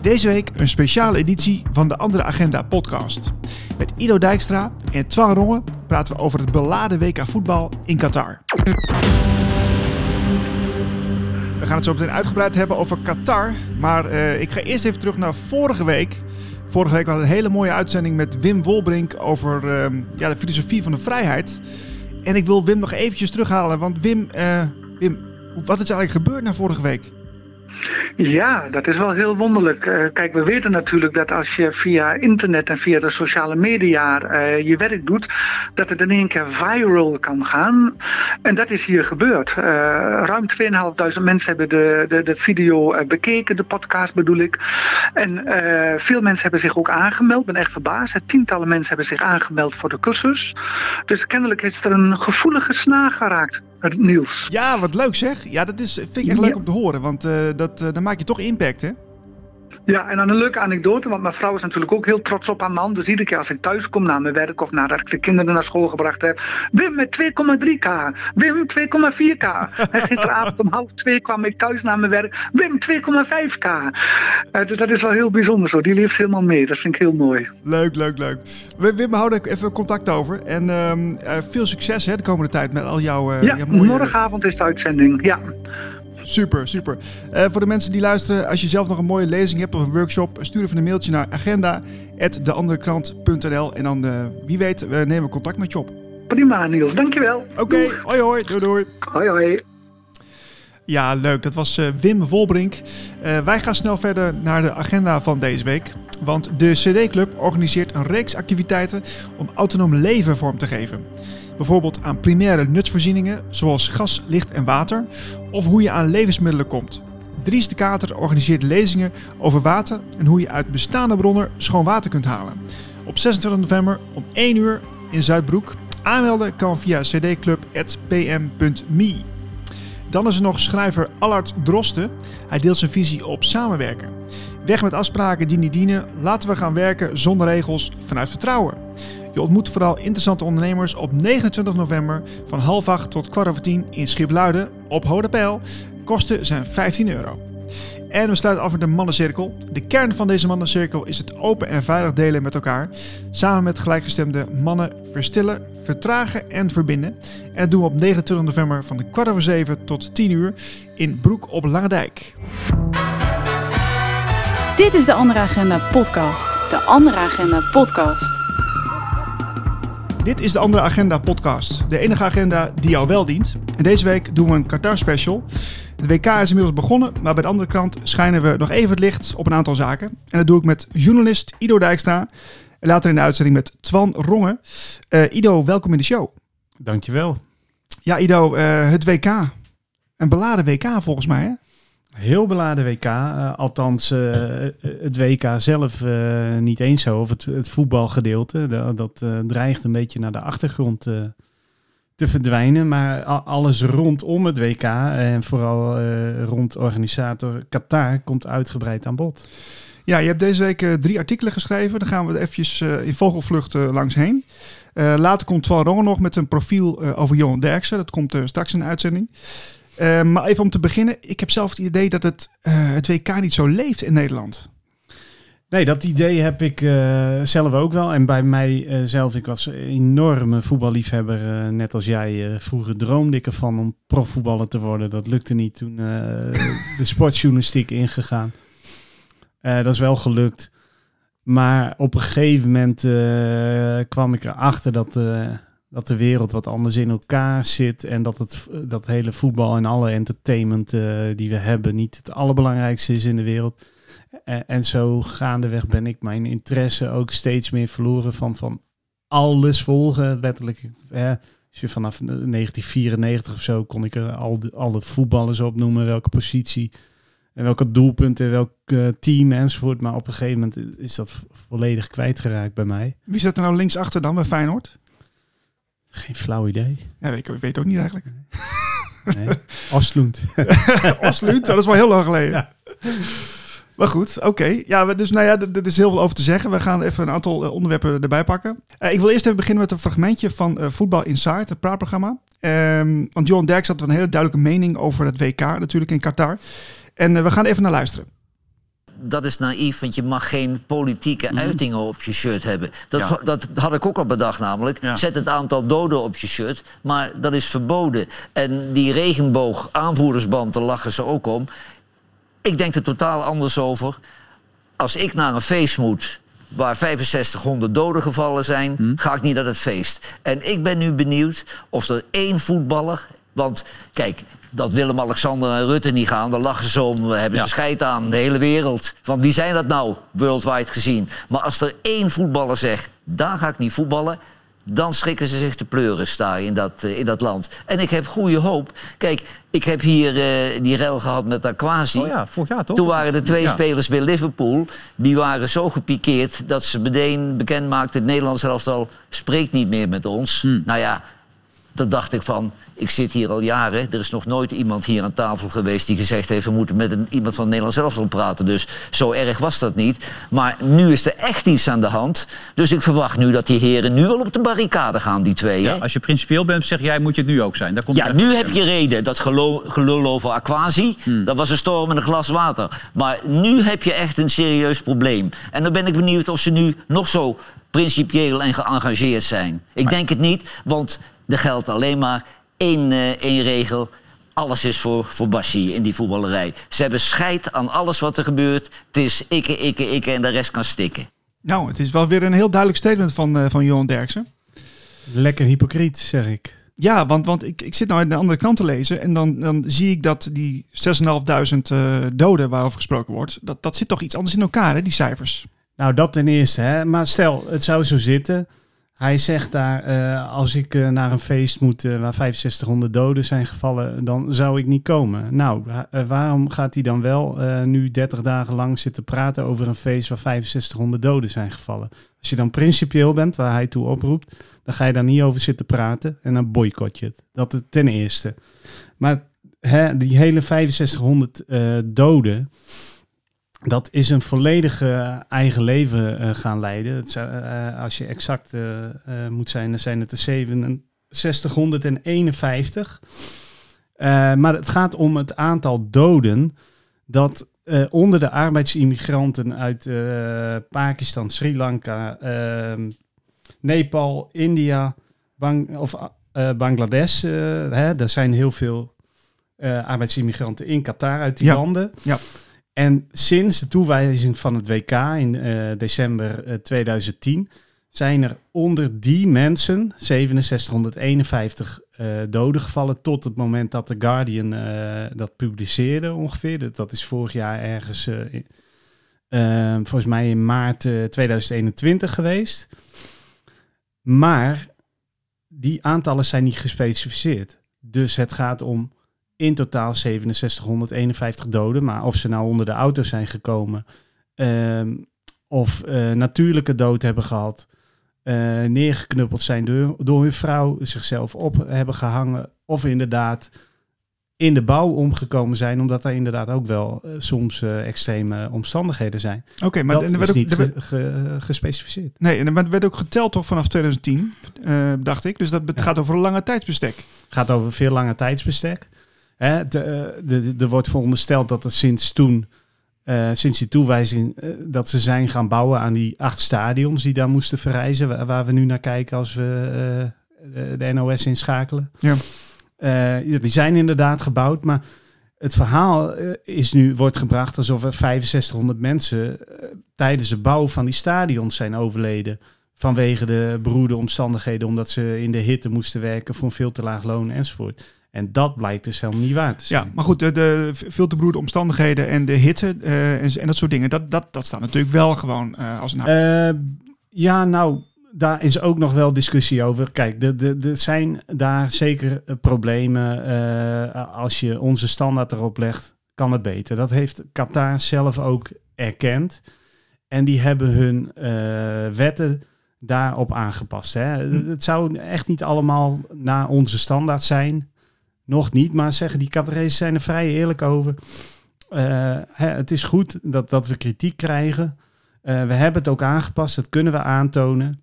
Deze week een speciale editie van de Andere Agenda podcast. Met Ido Dijkstra en Twan Rongen praten we over het beladen WK voetbal in Qatar. We gaan het zo meteen uitgebreid hebben over Qatar. Maar uh, ik ga eerst even terug naar vorige week. Vorige week hadden we een hele mooie uitzending met Wim Wolbrink over uh, ja, de filosofie van de vrijheid. En ik wil Wim nog eventjes terughalen. Want Wim, uh, Wim wat is eigenlijk gebeurd na vorige week? Ja, dat is wel heel wonderlijk. Uh, kijk, we weten natuurlijk dat als je via internet en via de sociale media uh, je werk doet, dat het in één keer viral kan gaan. En dat is hier gebeurd. Uh, ruim 2.500 mensen hebben de, de, de video bekeken, de podcast bedoel ik. En veel mensen hebben zich ook aangemeld. Ik ben echt verbaasd. Tientallen mensen hebben zich aangemeld voor de cursus. Dus kennelijk is er een gevoelige snaar geraakt. Niels. Ja, wat leuk zeg. Ja, dat is, vind ik echt leuk om te horen, want uh, dat, uh, dan maak je toch impact, hè? Ja, en dan een leuke anekdote, want mijn vrouw is natuurlijk ook heel trots op haar man. Dus iedere keer als ik thuis kom na mijn werk of nadat ik de kinderen naar school gebracht heb. Wim met 2,3k. Wim 2,4k. En gisteravond om half twee kwam ik thuis naar mijn werk. Wim 2,5k. Uh, dus dat is wel heel bijzonder zo. Die leeft helemaal mee. Dat vind ik heel mooi. Leuk, leuk, leuk. Wim, we houden even contact over. En uh, veel succes hè, de komende tijd met al jouw, uh, ja, jouw mooie... morgenavond is de uitzending. Ja. Super, super. Uh, voor de mensen die luisteren, als je zelf nog een mooie lezing hebt of een workshop, stuur even een mailtje naar agenda.deanderekrant.nl en dan, uh, wie weet, we nemen contact met je op. Prima, Niels. Dankjewel. Oké, okay. hoi hoi. Doei doei. Hoi hoi. Ja, leuk. Dat was uh, Wim Volbrink. wij gaan snel verder naar de agenda van deze week. Want de CD-club organiseert een reeks activiteiten om autonoom leven vorm te geven. Bijvoorbeeld aan primaire nutsvoorzieningen zoals gas, licht en water. Of hoe je aan levensmiddelen komt. Dries de Kater organiseert lezingen over water en hoe je uit bestaande bronnen schoon water kunt halen. Op 26 november om 1 uur in Zuidbroek. Aanmelden kan via cdclub.pm.me. Dan is er nog schrijver Allard Drosten. Hij deelt zijn visie op samenwerken. Weg met afspraken die niet dienen. Laten we gaan werken zonder regels vanuit vertrouwen. Je ontmoet vooral interessante ondernemers op 29 november van half acht tot kwart over tien in Schipluiden op Hodepeil. Kosten zijn 15 euro. En we sluiten af met een mannencirkel. De kern van deze mannencirkel is het open en veilig delen met elkaar. Samen met gelijkgestemde mannen verstillen, vertragen en verbinden. En dat doen we op 29 november van de kwart over zeven tot 10 uur in Broek op Langendijk. Dit is de Andere Agenda podcast. De Andere Agenda podcast. Dit is de Andere Agenda podcast. De enige agenda die jou wel dient. En deze week doen we een Qatar special. Het WK is inmiddels begonnen, maar bij de andere kant schijnen we nog even het licht op een aantal zaken. En dat doe ik met journalist Ido Dijkstra. En later in de uitzending met Twan Rongen. Uh, Ido, welkom in de show. Dankjewel. Ja, Ido, uh, het WK. Een beladen WK volgens mij, hè? Heel beladen WK. Uh, althans, uh, het WK zelf uh, niet eens zo. Of het, voetbalgedeelte. De, dat dreigt een beetje naar de achtergrond te verdwijnen. Maar alles rondom het WK en vooral rond organisator Qatar komt uitgebreid aan bod. Ja, je hebt deze week drie artikelen geschreven. Daar gaan we eventjes in vogelvlucht langs heen. later komt Twan Rongen nog met een profiel over Johan Derksen. Dat komt straks in de uitzending. Uh, maar even om te beginnen, ik heb zelf het idee dat het, uh, het WK niet zo leeft in Nederland. Nee, dat idee heb ik uh, zelf ook wel. En bij mij zelf, ik was een enorme voetballiefhebber. net als jij. vroeger droomde ik ervan om profvoetballer te worden. Dat lukte niet toen de sportjournalistiek ingegaan. dat is wel gelukt. Maar op een gegeven moment kwam ik erachter dat dat de wereld wat anders in elkaar zit en dat het dat hele voetbal en alle entertainment uh, die we hebben niet het allerbelangrijkste is in de wereld. En, zo gaandeweg ben ik mijn interesse ook steeds meer verloren van, van alles volgen. Letterlijk, eh, als je vanaf 1994 of zo kon ik er al de, alle voetballers opnoemen, welke positie en welke doelpunten, welk uh, team enzovoort. Maar op een gegeven moment is dat volledig kwijtgeraakt bij mij. Wie zit er nou linksachter dan bij Feyenoord? Geen flauw idee. Ja, ik weet ook niet eigenlijk. Nee. Oslund, dat is wel heel lang geleden. Ja. Maar goed, oké. Ja, dus nou ja, er is heel veel over te zeggen. We gaan even een aantal uh, onderwerpen erbij pakken. Uh, ik wil eerst even beginnen met een fragmentje van uh, Voetbal Inside, het praatprogramma. Um, want Johan Derks had een hele duidelijke mening over het WK natuurlijk in Qatar. En we gaan even naar luisteren. Dat is naïef, want je mag geen politieke Mhm. uitingen op je shirt hebben. Dat, Ja. dat had ik ook al bedacht namelijk. Ja. Zet het aantal doden op je shirt, maar dat is verboden. En die regenboog aanvoerdersband, daar lachen ze ook om. Ik denk er totaal anders over. Als ik naar een feest moet waar 6500 doden gevallen zijn, Hm. ga ik niet naar het feest. En ik ben nu benieuwd of er één voetballer. Want kijk, dat Willem-Alexander en Rutte niet gaan, daar lachen ze om, hebben Ja. ze scheid aan, de hele wereld. Want wie zijn dat nou, worldwide gezien? Maar als er één voetballer zegt, daar ga ik niet voetballen. Dan schrikken ze zich te pleuren daar in dat, eh, in dat land. En ik heb goede hoop. Kijk, ik heb hier eh, die rel gehad met Aquasi. Oh ja, vorig jaar toch? Toen waren er twee Ja. spelers bij Liverpool. Die waren zo gepikeerd dat ze meteen bekend maakten... het Nederlands elftal spreekt niet meer met ons. Hmm. Nou ja, toen dacht ik van... ik zit hier al jaren. Er is nog nooit iemand hier aan tafel geweest die gezegd heeft... we moeten met een, iemand van het Nederlands elftal praten. Dus zo erg was dat niet. Maar nu is er echt iets aan de hand. Dus ik verwacht nu dat die heren nu wel op de barricade gaan, die twee. Ja, als je principieel bent, zeg jij, moet je het nu ook zijn. Daar komt Ja, nu heb je reden. Dat gelul, gelul over Aquasi, dat was een storm in een glas water. Maar nu heb je echt een serieus probleem. En dan ben ik benieuwd of ze nu nog zo principieel en geëngageerd zijn. Ik denk het niet, want er geldt alleen maar één, eh, één regel. Alles is voor, voor Bassi in die voetballerij. Ze hebben scheid aan alles wat er gebeurt. Het is ikke, ikke, ikke en de rest kan stikken. Nou, het is wel weer een heel duidelijk statement van, eh, van Johan Derksen. Lekker hypocriet, zeg ik. Ja, want, want ik, ik zit nou in de andere krant te lezen en dan, dan zie ik dat die 6.500 eh doden waarover gesproken wordt, dat, dat zit toch iets anders in elkaar, hè, die cijfers. Nou, dat ten eerste. Hè. Maar stel, het zou zo zitten. Hij zegt daar, eh, als ik eh, naar een feest moet eh, waar 6500 doden zijn gevallen, dan zou ik niet komen. Nou, wa- waarom gaat hij dan wel nu 30 dagen lang zitten praten over een feest waar 6500 doden zijn gevallen? Als je dan principieel bent, waar hij toe oproept, dan ga je daar niet over zitten praten en dan boycott je het. Dat ten eerste. Maar hè, die hele 6500 eh, doden, dat is een volledige eigen leven eh, gaan leiden. Het zou, eh, als je exact eh, eh, moet zijn, dan zijn het er 6751. Eh, maar het gaat om het aantal doden dat eh, onder de arbeidsimmigranten uit eh, Pakistan, Sri Lanka, ehm, Nepal, India, Bang, of, eh, Bangladesh. eh, hè, er zijn heel veel eh, arbeidsimmigranten in Qatar uit die Ja. landen. Ja. En sinds de toewijzing van het WK in eh, december eh, 2010 zijn er onder die mensen 6751 eh, doden gevallen tot het moment dat The Guardian eh, dat publiceerde ongeveer. Dat, is vorig jaar ergens, eh, eh, volgens mij in maart eh, 2021 geweest. Maar die aantallen zijn niet gespecificeerd. Dus het gaat om in totaal 6751 doden. Maar of ze nou onder de auto zijn gekomen, ehm, of eh, natuurlijke dood hebben gehad, eh, neergeknuppeld zijn door, door hun vrouw, zichzelf op hebben gehangen, of inderdaad in de bouw omgekomen zijn, omdat daar inderdaad ook wel eh, soms extreme omstandigheden zijn. Oké, maar dat er is werd ook, niet er werd- ge- ge- gespecificeerd. nee, en er werd- ook geteld toch vanaf 2010, eh, dacht ik. Dus dat Ja. gaat over een lange tijdsbestek. gaat over veel langer tijdsbestek. Hè, de, eh, de, de- er wordt verondersteld dat er sinds toen, eh, sinds die toewijzing, eh, dat ze zijn gaan bouwen aan die acht stadions die daar moesten verrijzen, waar, waar we nu naar kijken als we de NOS inschakelen. Ja. Die zijn inderdaad gebouwd, maar het verhaal is nu, wordt gebracht alsof er 6500 mensen tijdens de bouw van die stadions zijn overleden. Vanwege de beroerde omstandigheden, omdat ze in de hitte moesten werken voor een veel te laag loon enzovoort. En dat blijkt dus helemaal niet waar te zijn. Ja, maar goed, de, de veel te omstandigheden en de hitte eh, en, en dat soort dingen, dat, dat, dat staat natuurlijk wel gewoon eh, als een... Eh, ja, nou, daar is ook nog wel discussie over. Kijk, er de, de zijn daar zeker problemen. als je onze standaard erop legt, kan het beter. Dat heeft Qatar zelf ook erkend. En die hebben hun wetten daarop aangepast. Hè. Hm. Het zou echt niet allemaal naar onze standaard zijn. Nog niet, maar zeggen die Qatarezen zijn er vrij eerlijk over. Eh, het is goed dat, dat we kritiek krijgen. Eh, we hebben het ook aangepast, dat kunnen we aantonen.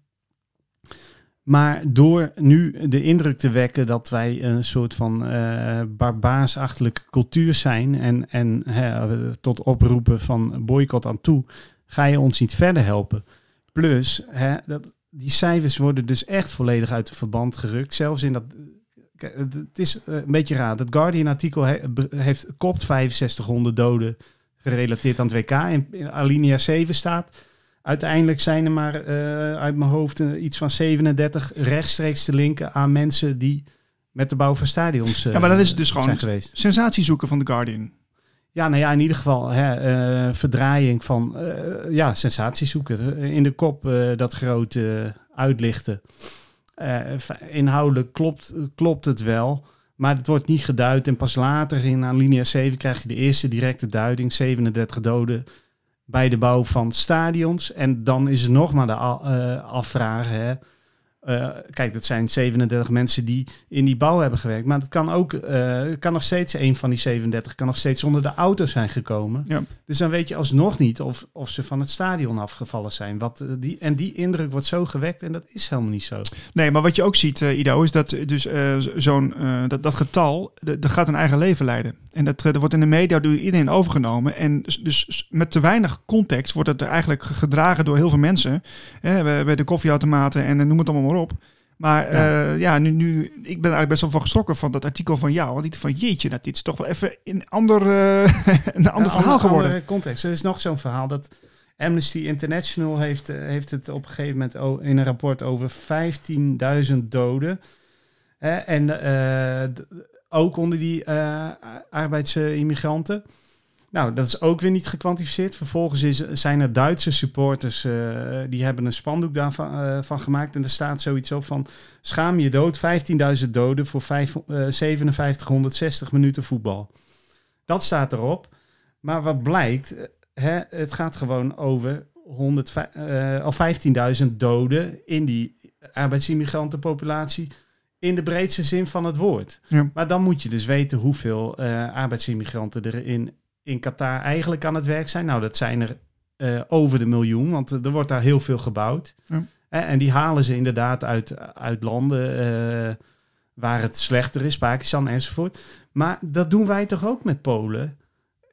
Maar door nu de indruk te wekken dat wij een soort van barbaarsachtige cultuur zijn en, en tot oproepen van boycott aan toe, ga je ons niet verder helpen. Plus, dat, die cijfers worden dus echt volledig uit de verband gerukt. Zelfs in dat. Het het is eh, een beetje raar. Dat Guardian-artikel heeft kopt 6500 doden gerelateerd aan het WK. En in alinea 7 staat. Uiteindelijk zijn er maar eh, uit mijn hoofd eh, iets van 37 rechtstreeks te linken aan mensen die met de bouw van stadions eh, Ja, maar dan is het dus gewoon- geweest. Sensatie zoeken van The Guardian. Ja, nou ja, in ieder geval hè, verdraaiing van ja, sensatie zoeken. In de kop dat grote uitlichten. Eh, inhoudelijk klopt, klopt het wel, maar het wordt niet geduid. En pas later in alinea 7 krijg je de eerste directe duiding. 37 doden bij de bouw van stadions. En dan is er nog maar de a- eh, kijk, dat zijn 37 mensen die in die bouw hebben gewerkt. Maar het kan ook, eh, kan nog steeds een van die 37 kan nog steeds onder de auto zijn gekomen. Ja. Dus dan weet je alsnog niet of, of ze van het stadion afgevallen zijn. Wat, eh, die, en die indruk wordt zo gewekt en dat is helemaal niet zo. Nee, maar wat je ook ziet, Ido, is dat dus zo'n dat, dat getal, dat gaat een eigen leven leiden. En dat, dat wordt in de media door iedereen overgenomen. En dus, dus met te weinig context wordt het eigenlijk gedragen door heel veel mensen. Hè, bij- de koffieautomaten en noem het allemaal maar op. Maar Ja. ja, ja nu, nu, ik ben eigenlijk best wel van geschrokken van dat artikel van jou. Want ik van jeetje, dat dit is toch wel even een ander, eh, een ander Een verhaal andere- geworden. andere context. Er is nog zo'n verhaal dat Amnesty International heeft, eh, heeft het op een gegeven moment in een rapport over 15.000 doden. En eh, ook onder die eh, arbeidsimmigranten. Nou, dat is ook weer niet gekwantificeerd. Vervolgens is, zijn er Duitse supporters, eh, die hebben een spandoek daarvan eh, van gemaakt. En er staat zoiets op van, schaam je dood, 15.000 doden voor vijf, eh, 5760 minuten voetbal. Dat staat erop. Maar wat blijkt, eh, hè, het gaat gewoon over 100, eh, al 15.000 doden in die arbeidsimmigrantenpopulatie in de breedste zin van het woord. Ja. Maar dan moet je dus weten hoeveel eh, arbeidsimmigranten er in, in Qatar eigenlijk aan het werk zijn. Nou, dat zijn er eh, over de miljoen, want er wordt daar heel veel gebouwd. Ja. Eh, en die halen ze inderdaad uit, uit landen eh, waar het slechter is, Pakistan enzovoort. Maar dat doen wij toch ook met Polen?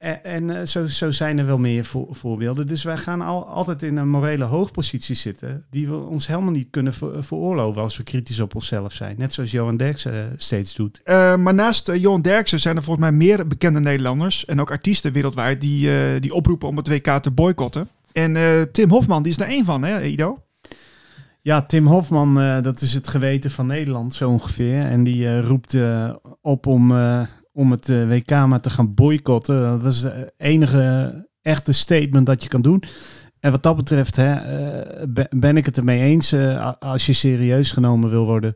En, en eh, zo, zo zijn er wel meer voor, voorbeelden. Dus wij gaan al, altijd in een morele hoogpositie zitten... die we ons helemaal niet kunnen ver- veroorloven... als we kritisch op onszelf zijn. Net zoals Johan Derksen eh, steeds doet. Eh, maar naast eh, Johan Derksen zijn er volgens mij meer bekende Nederlanders en ook artiesten wereldwijd die, die oproepen om het WK te boycotten. En Tim Hofman, die is er één van, hè, Ido? Ja, Tim Hofman, dat is het geweten van Nederland zo ongeveer. En die roept op om, om het eh, WK maar te gaan boycotten. Dat is het enige echte statement dat je kan doen. En wat dat betreft hè, eh, ben- ik het ermee eens. eh, als je serieus genomen wil worden,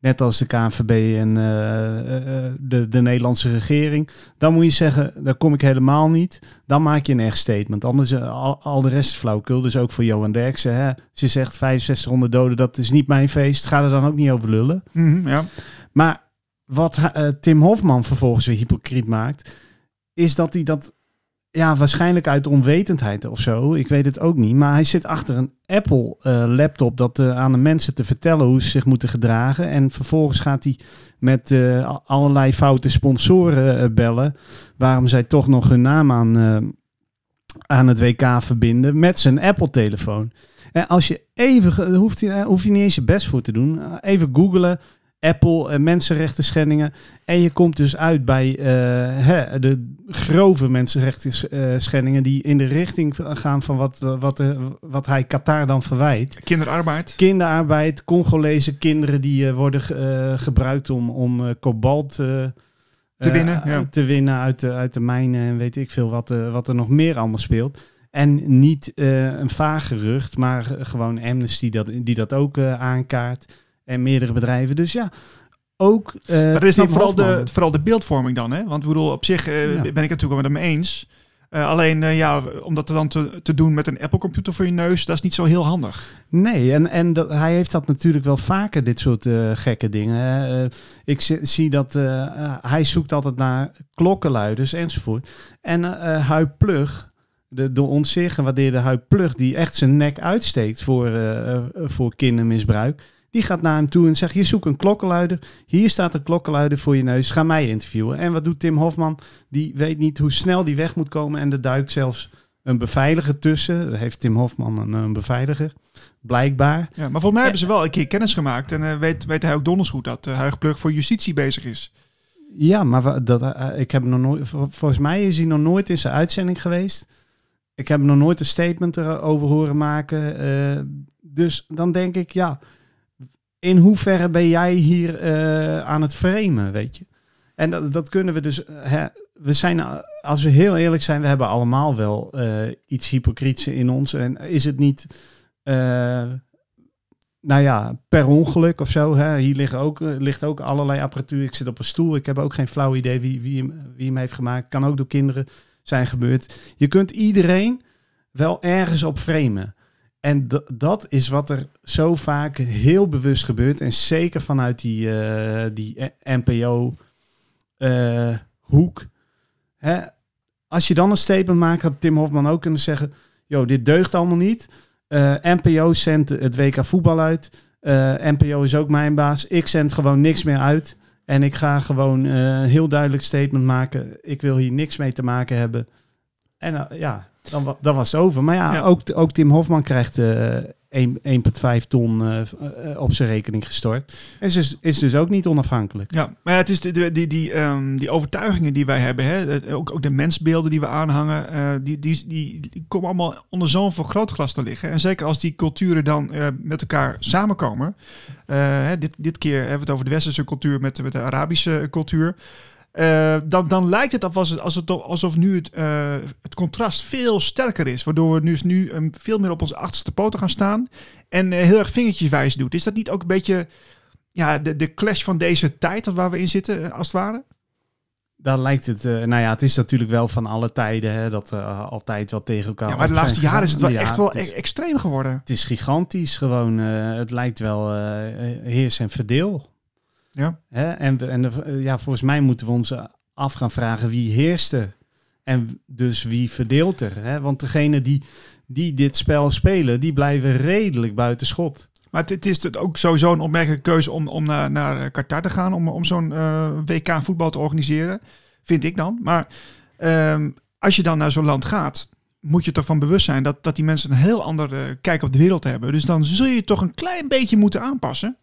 net als de KNVB en eh, eh, de, de Nederlandse regering, dan moet je zeggen, daar kom ik helemaal niet. Dan maak je een echt statement. Anders eh, al, al de rest is flauwkul. Dus ook voor Johan Derksen. Hè. Je zegt 6500 doden, dat is niet mijn feest. Ga er dan ook niet over lullen. Mhm, ja. Maar wat eh, Tim Hofman vervolgens weer hypocriet maakt, is dat hij dat, ja, waarschijnlijk uit onwetendheid of zo, ik weet het ook niet, maar hij zit achter een Apple eh, dat eh, aan de mensen te vertellen hoe ze zich moeten gedragen. En vervolgens gaat hij met allerlei foute sponsoren bellen, waarom zij toch nog hun naam aan, aan het WK verbinden met zijn Apple-telefoon. En als je even, hoeft hoef je niet eens je best voor te doen, even googlen. Apple en mensenrechten schendingen. En je komt dus uit bij eh, hè, de grove mensenrechten eh, schendingen die in de richting gaan van wat, wat, eh, wat hij Qatar dan verwijt. Kinderarbeid. Kinderarbeid, Congolese kinderen die eh, worden eh, gebruikt om, om eh, kobalt eh, Te eh, winnen, ja. te winnen uit de, uit de mijnen en weet ik veel wat, eh, wat er nog meer allemaal speelt. En niet eh, een vaag gerucht, maar gewoon Amnesty dat, die dat ook eh, aankaart. En meerdere bedrijven. Dus ja, ook. eh, Maar er is dan vooral de, vooral de beeldvorming dan, hè? Want bedoel, op zich eh, Ja. ben ik het natuurlijk wel met hem eens. Eh, alleen, ja, om dat dan te, te doen met een Apple-computer voor je neus, dat is niet zo heel handig. Nee, en, en dat, hij heeft dat natuurlijk wel vaker, dit soort gekke dingen. ik zie, zie dat hij zoekt altijd naar klokkenluiders enzovoort. En Huip Plug, de, de onzeer gewaardeerde Huip Plug, die echt zijn nek uitsteekt voor, voor kindermisbruik. Die gaat naar hem toe en zegt, je zoekt een klokkenluider. Hier staat een klokkenluider voor je neus. Ga mij interviewen. En wat doet Tim Hofman? Die weet niet hoe snel die weg moet komen. En er duikt zelfs een beveiliger tussen. Heeft Tim Hofman een, een beveiliger, blijkbaar. Ja, maar volgens mij hebben ze wel een keer kennis gemaakt. En eh, weet, weet hij ook donders goed dat uh, Huig Plug voor justitie bezig is. Ja, maar dat, eh, ik heb hem nog nooit, vol- volgens mij is hij nog nooit in zijn uitzending geweest. Ik heb hem nog nooit een statement erover horen maken. eh, dus dan denk ik, ja, in hoeverre ben jij hier eh, aan het framen, weet je? En dat, dat kunnen we dus, eh, hè, we zijn, als we heel eerlijk zijn, we hebben allemaal wel eh, iets hypocriets in ons. En is het niet, nou ja, per ongeluk of zo. Hè? Hier liggen ook, ligt ook allerlei apparatuur. Ik zit op een stoel. Ik heb ook geen flauw idee wie, wie, hem, wie hem heeft gemaakt. Kan ook door kinderen zijn gebeurd. Je kunt iedereen wel ergens op framen. En dat is wat er zo vaak heel bewust gebeurt. En zeker vanuit die, eh, die NPO-hoek. Hè? Als je dan een statement maakt, had Tim Hofman ook kunnen zeggen... joh, dit deugt allemaal niet. Eh, NPO zendt het WK voetbal uit. Eh, NPO is ook mijn baas. Ik zend gewoon niks meer uit. En ik ga gewoon eh, een heel duidelijk statement maken. Ik wil hier niks mee te maken hebben. En eh, ja, dan, wa- dan was het over. Maar ja, Ja. Ook, ook Tim Hofman krijgt eh 1 1,5 ton eh, eh, op zijn rekening gestort. En is dus, is dus ook niet onafhankelijk. Ja, maar ja, het is de, de, die, die, ehm, die overtuigingen die wij hebben, hè, eh, ook, ook de mensbeelden die we aanhangen, eh, die, die, die, die komen allemaal onder zo'n vergrootglas te liggen. En zeker als die culturen dan eh, met elkaar samenkomen. Eh, hè, dit, dit keer hebben we het over de westerse cultuur met, met de Arabische cultuur. Eh, dan, dan lijkt het alsof, het, alsof, het- alsof nu het, eh, het contrast veel sterker is. Waardoor we dus nu um, veel meer op onze achterste poten gaan staan. En eh, heel erg vingertjeswijs doet. Is dat niet ook een beetje ja, de, de clash van deze tijd waar we in zitten, als het ware? Dan lijkt het, nou ja, het is natuurlijk wel van alle tijden hè, dat altijd wel tegen elkaar. Ja, maar de laatste jaren is het wel echt wel is- e- extreem geworden. Het is gigantisch gewoon. het lijkt wel heers en verdeel. Ja. Hè? En, we- en de- ja, volgens mij moeten we ons af gaan vragen wie heerst er. En dus wie verdeelt er. Hè? Want degene die, die dit spel spelen, die blijven redelijk buiten schot. Maar het, het is het ook sowieso een opmerkelijke keuze om, om naar, naar eh, Qatar te gaan, om, om zo'n eh, WK voetbal te organiseren, vind ik dan. Maar ehm, als je dan naar zo'n land gaat, moet je toch van bewust zijn dat, dat die mensen een heel ander eh, kijk op de wereld hebben. Dus dan zul je toch een klein beetje moeten aanpassen.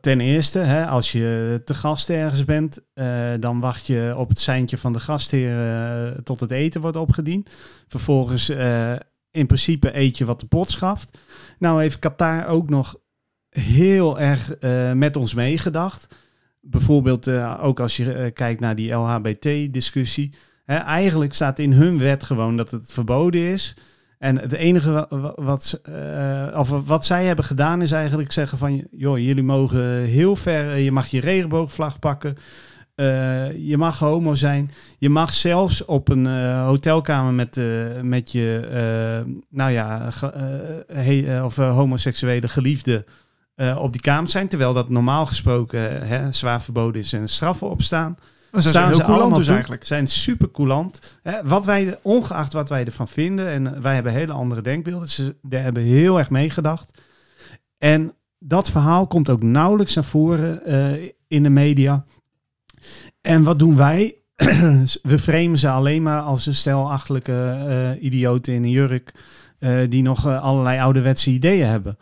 Ten eerste, hè, als je te gast ergens bent, eh, dan wacht je op het seintje van de gastheer eh, tot het eten wordt opgediend. Vervolgens, eh, in principe, eet je wat de pot schaft. Nou heeft Qatar ook nog heel erg met ons meegedacht. Bijvoorbeeld ook als je kijkt naar die LHBT-discussie. Eigenlijk staat in hun wet gewoon dat het verboden is. En het enige wa- wa- wat, ze- eh, of wat zij hebben gedaan is eigenlijk zeggen van... joh, jullie mogen heel ver... eh, je mag je regenboogvlag pakken. eh, je mag homo zijn. Je mag zelfs op een hotelkamer met, eh, met je... nou ja, of homoseksuele geliefde... op die kamer zijn, terwijl dat normaal gesproken hè, zwaar verboden is en straffen opstaan Zijn ze staan heel ze coulant dus toe. eigenlijk. Zijn super coulant. Hè, wat wij, ongeacht wat wij ervan vinden, en wij hebben hele andere denkbeelden. Ze hebben heel erg meegedacht. En dat verhaal komt ook nauwelijks naar voren eh, in de media. En wat doen wij? We framen ze alleen maar als een stel achterlijke eh, idioten in een jurk. eh, die nog allerlei ouderwetse ideeën hebben.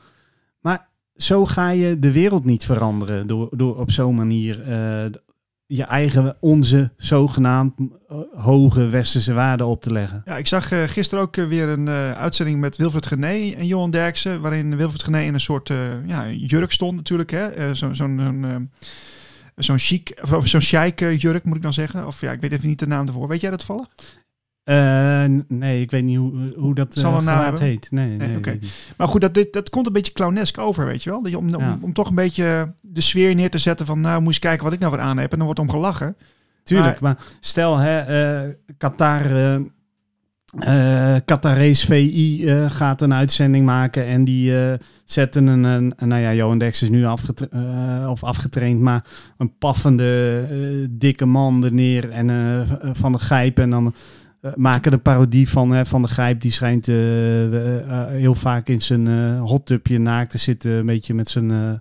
Maar zo ga je de wereld niet veranderen door, door op zo'n manier je eigen, onze zogenaamd eh, hoge westerse waarden op te leggen. Ja, ik zag eh, gisteren ook eh, weer een uitzending met Wilfred Gené en Johan Derksen, waarin Wilfred Gené in een soort ja, jurk stond natuurlijk. hè Zo'n zo'n zo'n, chic, of zo'n eh, jurk moet ik dan zeggen. Of ja, ik weet even niet de naam ervoor. Weet jij dat vallen? Eh, nee, ik weet niet hoe, hoe dat Zal uh, een naam hebben? heet. Nee, nee, oké. Maar goed, dat, dit, dat komt een beetje clownesk over, weet je wel. Dat je, om, om, Ja. om toch een beetje de sfeer neer te zetten van, nou, moet je eens kijken wat ik nou weer aan heb. En dan wordt om gelachen. Tuurlijk, maar, stel, hè, eh, Qatar, Qatarese VI gaat een uitzending maken en die zetten een, een, nou ja, Johan Dex is nu afgetra- of afgetraind, maar een paffende, dikke man er neer en van de gijp en dan eh, maken een parodie van hè, Van de Grijp. Die schijnt eh, eh, heel vaak in zijn hot tubje naakt te zitten. Een beetje met zijn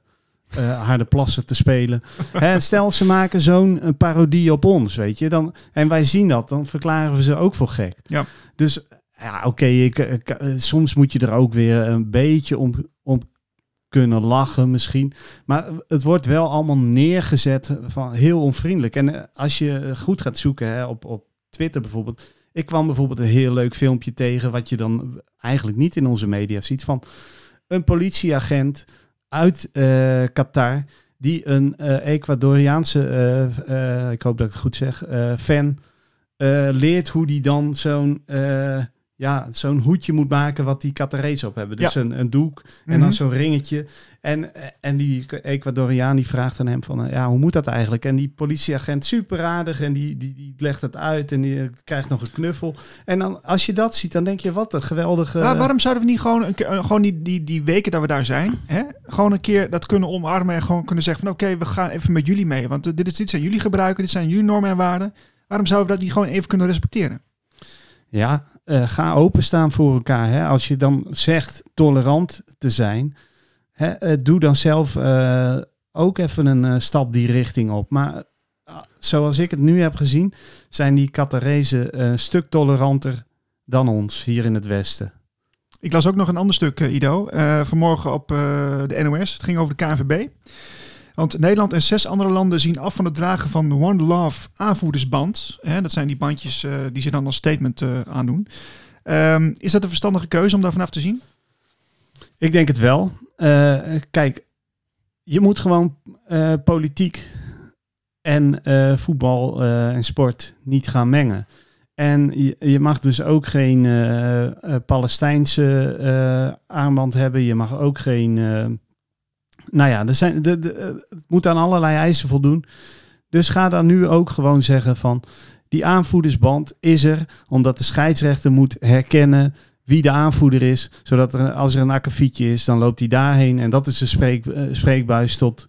harde plassen te spelen. Hè, stel, ze maken zo'n een parodie op ons, weet je. Dan, en wij zien dat, dan verklaren we ze ook voor gek. Ja. Dus ja, oké, soms moet je er ook weer een beetje om, om kunnen lachen misschien. Maar het wordt wel allemaal neergezet van heel onvriendelijk. En als je goed gaat zoeken hè, op, op Twitter bijvoorbeeld. Ik kwam bijvoorbeeld een heel leuk filmpje tegen... wat je dan eigenlijk niet in onze media ziet... van een politieagent uit eh, Qatar... die een eh, Ecuadoriaanse, eh, ik hoop dat ik het goed zeg, fan... leert hoe die dan zo'n... ja, zo'n hoedje moet maken wat die Qatarees op hebben. Dus Ja. een, een doek en Mhm. dan zo'n ringetje. En, en die Ecuadoriaan die vraagt aan hem van, eh, ja, hoe moet dat eigenlijk? En die politieagent super aardig en die, die, die legt het uit en die eh, krijgt nog een knuffel. En dan, als je dat ziet, dan denk je, wat een geweldige... Maar waarom zouden we niet gewoon, een keer, eh, gewoon die, die, die weken dat we daar zijn, hè, gewoon een keer dat kunnen omarmen en gewoon kunnen zeggen van oké, we gaan even met jullie mee. Want dit, is, dit zijn jullie gebruiken, dit zijn jullie normen en waarden. Waarom zouden we dat niet gewoon even kunnen respecteren? Ja, eh, ga openstaan voor elkaar. Hè? Als je dan zegt tolerant te zijn, hè, eh, doe dan zelf eh, ook even een stap die richting op. Maar ah, zoals ik het nu heb gezien, zijn die Qatarezen eh, een stuk toleranter dan ons hier in het Westen. Ik las ook nog een ander stuk, Ido, vanmorgen op de NOS. Het ging over de KNVB. Want Nederland en zes andere landen zien af van het dragen van One Love aanvoerdersband. Hè, dat zijn die bandjes eh, die ze dan als statement eh, aandoen. Ehm, is dat een verstandige keuze om daar vanaf te zien? Ik denk het wel. Eh, kijk, je moet gewoon politiek en voetbal en sport niet gaan mengen. En je, mag dus ook geen Palestijnse armband hebben. Je mag ook geen. Nou ja, er zijn, de, eh, het moet aan allerlei eisen voldoen. Dus ga dan nu ook gewoon zeggen van. Die aanvoerdersband is er omdat de scheidsrechter moet herkennen wie de aanvoerder is. Zodat er, als er een akkefietje is, dan loopt hij daarheen. En dat is de spreek, eh, spreekbuis tot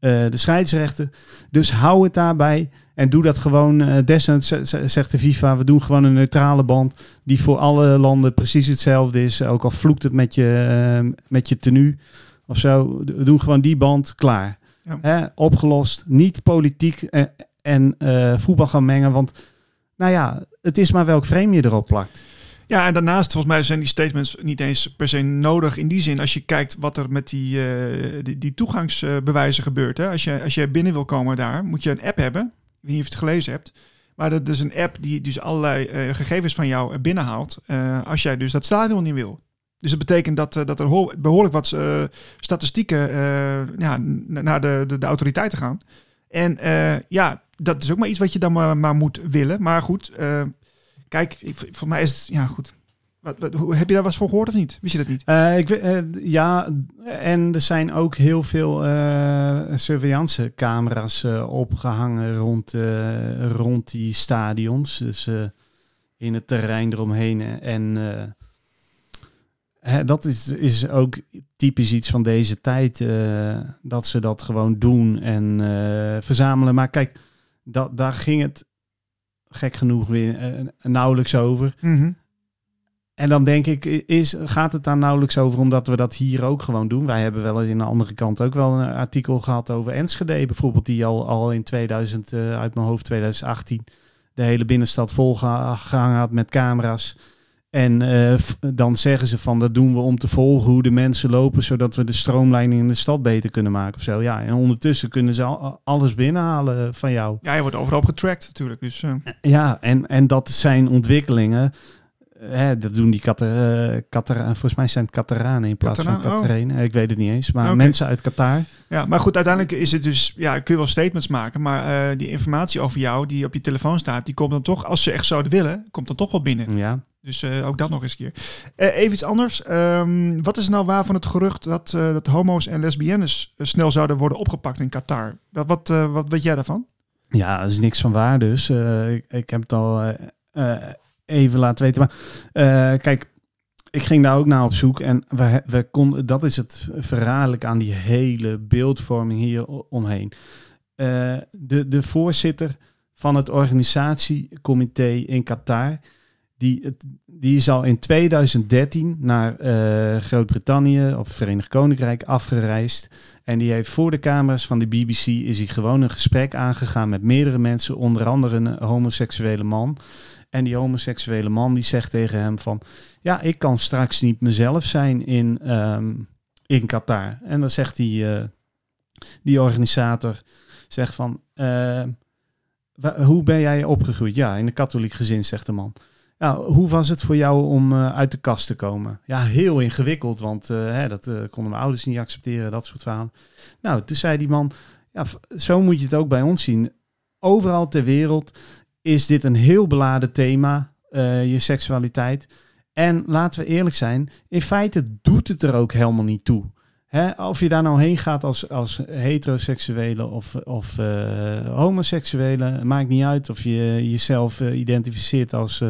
eh, de scheidsrechter. Dus hou het daarbij. En doe dat gewoon. eh desnoods zegt de FIFA, we doen gewoon een neutrale band. Die voor alle landen precies hetzelfde is. Ook al vloekt het met je, met je tenue of zo. We doen gewoon die band klaar. Ja. Hè, opgelost. Niet politiek en, en eh, voetbal gaan mengen. Want nou ja, het is maar welk frame je erop plakt. Ja, en daarnaast, volgens mij zijn die statements niet eens per se nodig in die zin. Als je kijkt wat er met die, eh, die, die toegangsbewijzen gebeurt. Hè. Als, je, als je binnen wil komen daar, moet je een app hebben. Ik weet niet of je het gelezen hebt. Maar dat is een app die dus allerlei eh, gegevens van jou binnenhaalt. eh, als jij dus dat stadion niet wil. Dus dat betekent dat, eh, dat er ho- behoorlijk wat eh, statistieken eh, ja, naar de, de, de autoriteiten gaan. En ja, dat is ook maar iets wat je dan maar, maar moet willen. Maar goed, kijk, voor mij is het, ja goed. Wat, wat, hoe, heb je daar wat van gehoord of niet? Wist je dat niet? Ik, ja, en er zijn ook heel veel eh surveillance camera's eh, opgehangen rond, rond die stadions. Dus in het terrein eromheen. En dat is, is ook typisch iets van deze tijd. eh, dat ze dat gewoon doen en eh, verzamelen. Maar kijk, dat, daar ging het gek genoeg weer eh, nauwelijks over. En dan denk ik, is, gaat het daar nauwelijks over omdat we dat hier ook gewoon doen? Wij hebben wel in de andere kant ook wel een artikel gehad over Enschede bijvoorbeeld, die al, al in 2000, eh, uit mijn hoofd 2018, de hele binnenstad volgehangen had met camera's. En eh, dan zeggen ze van dat doen we om te volgen hoe de mensen lopen, zodat we de stroomleiding in de stad beter kunnen maken of zo. Ja, en ondertussen kunnen ze al, alles binnenhalen van jou. Ja, je wordt overal op getracked natuurlijk. Dus, eh, Ja, en, en dat zijn ontwikkelingen. Hè, dat doen die Qatar, eh, Qatar, volgens mij zijn het Qataranen in plaats van Qataraan, oh. Qatarenen. Ik weet het niet eens, maar mensen uit Qatar. ja, maar goed, uiteindelijk is het dus, ja, kun je wel statements maken, maar eh, die informatie over jou die op je telefoon staat, die komt dan toch, als ze echt zouden willen, komt dan toch wel binnen. Ja. Dus eh, ook dat nog eens een keer. Eh, even iets anders. Ehm, wat is nou waar van het gerucht dat, eh, dat homo's en lesbiennes eh, snel zouden worden opgepakt in Qatar? Wat, wat, eh, wat weet jij daarvan? ja, er is niks van waar dus. Eh, ik, ik heb het al eh, eh, even laten weten. Maar eh, kijk, ik ging daar ook naar op zoek. En we, we kon, dat is het verraderlijk aan die hele beeldvorming hier omheen. Eh, de, de voorzitter van het organisatiecomité in Qatar, Die, die is al in 2013 naar eh, Groot-Brittannië of Verenigd Koninkrijk afgereisd. En die heeft voor de camera's van de BBC is hij gewoon een gesprek aangegaan met meerdere mensen, onder andere een homoseksuele man. En die homoseksuele man die zegt tegen hem van, ja, ik kan straks niet mezelf zijn in, ehm, in Qatar. En dan zegt die, eh, die organisator, zegt van, ehm, hoe ben jij opgegroeid? Ja, in een katholiek gezin, zegt de man. Ja, hoe was het voor jou om eh, uit de kast te komen? Ja, heel ingewikkeld, want eh, hè, dat konden mijn ouders niet accepteren, dat soort verhalen. Nou, toen zei die man, ja, zo moet je het ook bij ons zien. Overal ter wereld is dit een heel beladen thema, eh, je seksualiteit. En laten we eerlijk zijn, in feite doet het er ook helemaal niet toe. Hè, of je daar nou heen gaat als, als heteroseksuele of, of eh, homoseksuele, maakt niet uit of je jezelf eh, identificeert als,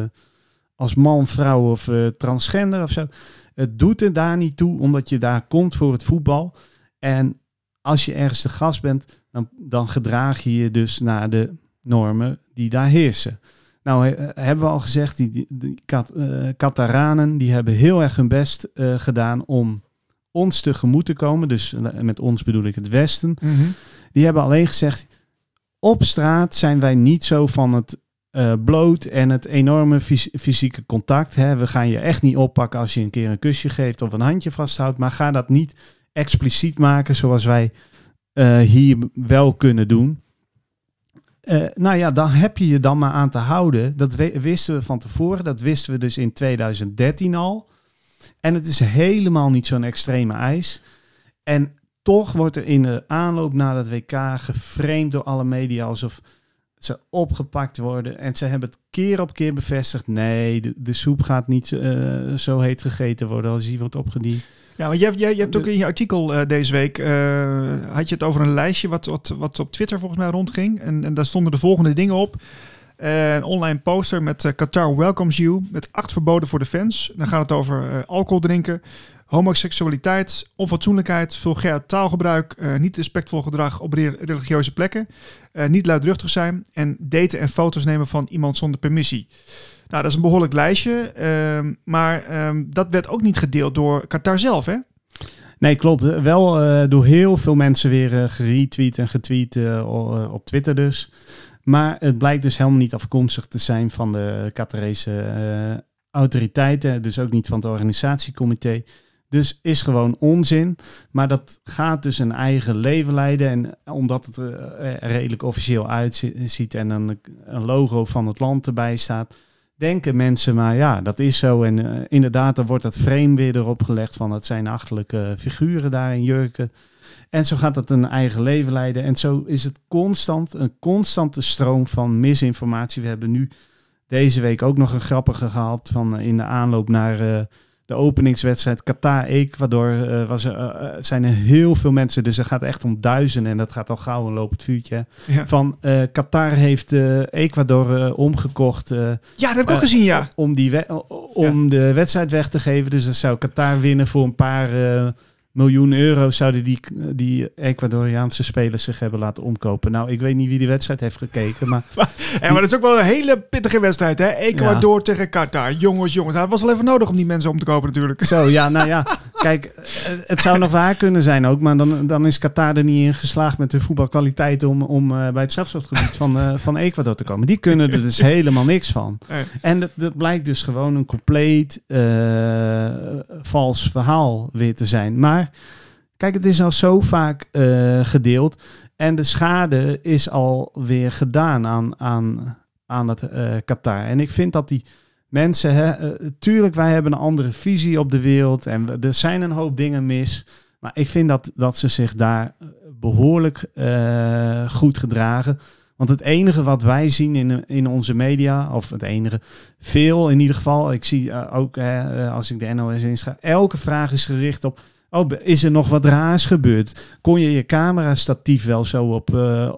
als man, vrouw of transgender of zo. Het doet er daar niet toe, omdat je daar komt voor het voetbal. En als je ergens de gast bent, dan, dan gedraag je je dus naar de normen die daar heersen. Nou, he- hebben we al gezegd, die, die, die Kat- eh, Kataranen die hebben heel erg hun best eh, gedaan om ons tegemoet te komen. Dus eh, met ons bedoel ik het Westen. Die hebben alleen gezegd, op straat zijn wij niet zo van het eh, bloot en het enorme fys- fysieke contact. Hè. We gaan je echt niet oppakken als je een keer een kusje geeft of een handje vasthoudt. Maar ga dat niet expliciet maken zoals wij eh, hier wel kunnen doen. Eh, nou ja, dan heb je je dan maar aan te houden. Dat wisten we van tevoren. Dat wisten we dus in 2013 al. En het is helemaal niet zo'n extreme eis. En toch wordt er in de aanloop naar het WK geframed door alle media alsof ze opgepakt worden. En ze hebben het keer op keer bevestigd. Nee, de, soep gaat niet eh, zo heet gegeten worden als wordt opgediend. Ja, maar jij, jij, je hebt ook in je artikel eh, deze week, eh, had je het over een lijstje wat, wat, wat op Twitter volgens mij rondging. En, en daar stonden de volgende dingen op. Eh, een online poster met Qatar welcomes you, met acht verboden voor de fans. Dan gaat het over alcohol drinken, homoseksualiteit, onfatsoenlijkheid, vulgair taalgebruik, niet respectvol gedrag op re- religieuze plekken, niet luidruchtig zijn en daten en foto's nemen van iemand zonder permissie. Nou, dat is een behoorlijk lijstje, ehm, maar ehm, dat werd ook niet gedeeld door Qatar zelf, hè? Nee, klopt. Wel eh, door heel veel mensen weer eh, geretweet en getweet eh, op Twitter dus. Maar het blijkt dus helemaal niet afkomstig te zijn van de Qatarese autoriteiten. Dus ook niet van het organisatiecomité. Dus is gewoon onzin. Maar dat gaat dus een eigen leven leiden. En omdat het er redelijk officieel uitziet en een logo van het land erbij staat, denken mensen maar ja, dat is zo. En eh, inderdaad, dan wordt dat frame weer erop gelegd van het zijn achterlijke figuren daar in jurken. En zo gaat het een eigen leven leiden. En zo is het constant, een constante stroom van misinformatie. We hebben nu deze week ook nog een grappige gehad van eh, in de aanloop naar eh, de openingswedstrijd Qatar-Ecuador. eh, was er, eh, eh, zijn er heel veel mensen, dus er gaat echt om duizenden en dat gaat al gauw een lopend vuurtje. Ja, Van Qatar heeft Ecuador omgekocht. ja dat heb ik ook gezien, ja. om, die om de wedstrijd weg te geven. Dus dan zou Qatar winnen voor een paar miljoen euro. Zouden die, die Ecuadoriaanse spelers zich hebben laten omkopen. Nou, ik weet niet wie die wedstrijd heeft gekeken. Maar Ja, maar dat is ook wel een hele pittige wedstrijd, hè? Ecuador tegen Qatar. Jongens, jongens. Het was wel even nodig om die mensen om te kopen natuurlijk. zo, ja, nou ja. Kijk, eh, het zou nog waar kunnen zijn ook. Maar dan, dan is Qatar er niet in geslaagd met de voetbalkwaliteit... om, om eh, bij het strafschopgebied van, eh, van Ecuador te komen. Die kunnen er dus helemaal niks van. En dat, dat blijkt dus gewoon een compleet vals verhaal weer te zijn. Maar kijk, het is al zo vaak eh, gedeeld. En de schade is alweer gedaan aan, aan, aan het eh, Qatar. En ik vind dat die mensen, hè, eh, tuurlijk, wij hebben een andere visie op de wereld. En er zijn een hoop dingen mis. Maar ik vind dat, dat ze zich daar behoorlijk eh, goed gedragen. Want het enige wat wij zien in, in onze media, of het enige, veel in ieder geval, ik zie ook als ik de NOS inscha, elke vraag is gericht op, oh, is er nog wat raars gebeurd? Kon je je camera-statief wel zo op, eh,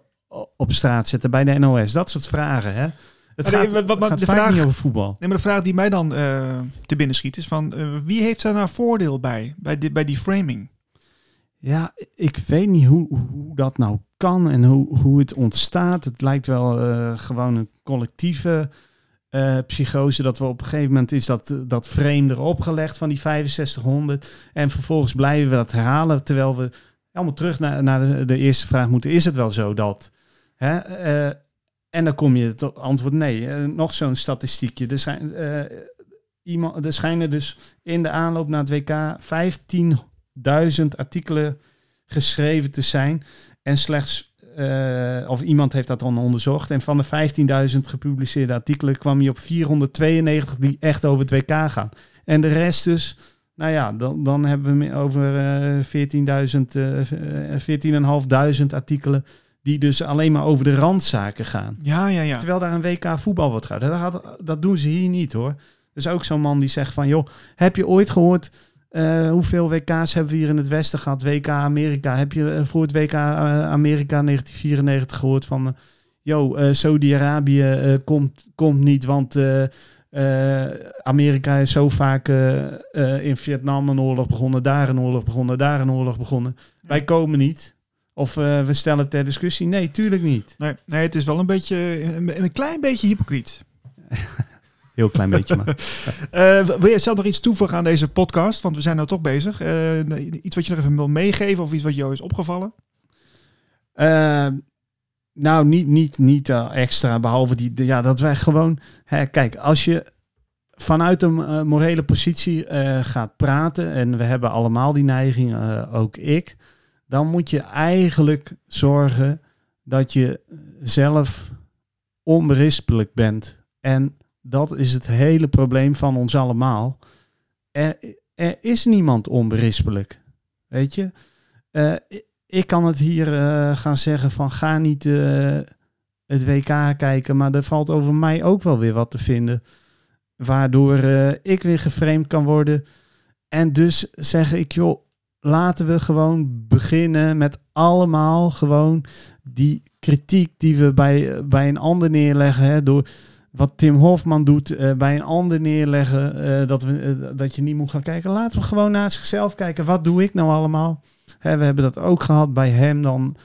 op straat zetten bij de NOS? Dat soort vragen, hè? Het Maar gaat, de- wat- wat- gaat de vaak vraag- niet over voetbal. Nee, maar de vraag die mij dan eh, te binnen schiet is van... eh, wie heeft daar nou voordeel bij, bij, die, bij die framing? Ja, ik weet niet hoe, hoe dat nou kan en hoe, hoe het ontstaat. Het lijkt wel gewoon een collectieve eh, psychose. Dat we op een gegeven moment is dat, dat frame erop gelegd van die 6500. En vervolgens blijven we dat herhalen. Terwijl we allemaal terug naar, naar de, eerste vraag moeten. Is het wel zo dat? Hè? Eh, en dan kom je tot antwoord nee. Eh, nog zo'n statistiekje. Er, zijn, iemand, er schijnen dus in de aanloop naar het WK 15.000 artikelen geschreven te zijn. En slechts, eh, of iemand heeft dat dan onderzocht. En van de 15.000 gepubliceerde artikelen kwam je op 492 die echt over het WK gaan. En de rest dus, nou ja, dan, dan hebben we over eh 14.000, eh 14.500 artikelen die dus alleen maar over de randzaken gaan. Ja, ja, ja. Terwijl daar een WK voetbal wordt gehouden. Dat, dat doen ze hier niet hoor. Er is ook zo'n man die zegt van... joh, heb je ooit gehoord... eh, hoeveel WK's hebben we hier in het Westen gehad? WK Amerika. Heb je eh, voor het WK eh, Amerika 1994 gehoord van... yo, Saudi-Arabië komt, komt niet, want... Amerika is zo vaak in Vietnam een oorlog begonnen, daar een oorlog begonnen, daar een oorlog begonnen. Wij komen niet. Of we stellen het ter discussie. Nee, tuurlijk niet. Nee, nee, het is wel een beetje, een, een klein beetje hypocriet. Heel klein beetje maar. Eh, wil je zelf nog iets toevoegen aan deze podcast? Want we zijn nou toch bezig. Eh, iets wat je nog even wil meegeven of iets wat jou is opgevallen? Eh, nou, niet, niet, niet eh, extra, behalve die, de- ja, dat wij gewoon... Hè, kijk, als je vanuit een morele positie eh, gaat praten... en we hebben allemaal die neiging, eh, ook ik... dan moet je eigenlijk zorgen dat je zelf onberispelijk bent. En dat is het hele probleem van ons allemaal. Er, er is niemand onberispelijk, weet je? Eh, ik kan het hier eh, gaan zeggen van ga niet eh, het WK kijken, maar er valt over mij ook wel weer wat te vinden. Waardoor ik weer geframed kan worden. En dus zeg ik, joh, laten we gewoon beginnen met allemaal gewoon die kritiek die we bij, bij een ander neerleggen. Hè, door wat Tim Hofman doet, eh, bij een ander neerleggen. eh, dat, we, eh, dat je niet moet gaan kijken. Laten we gewoon naar zichzelf kijken. Wat doe ik nou allemaal? Hè, we hebben dat ook gehad bij hem dan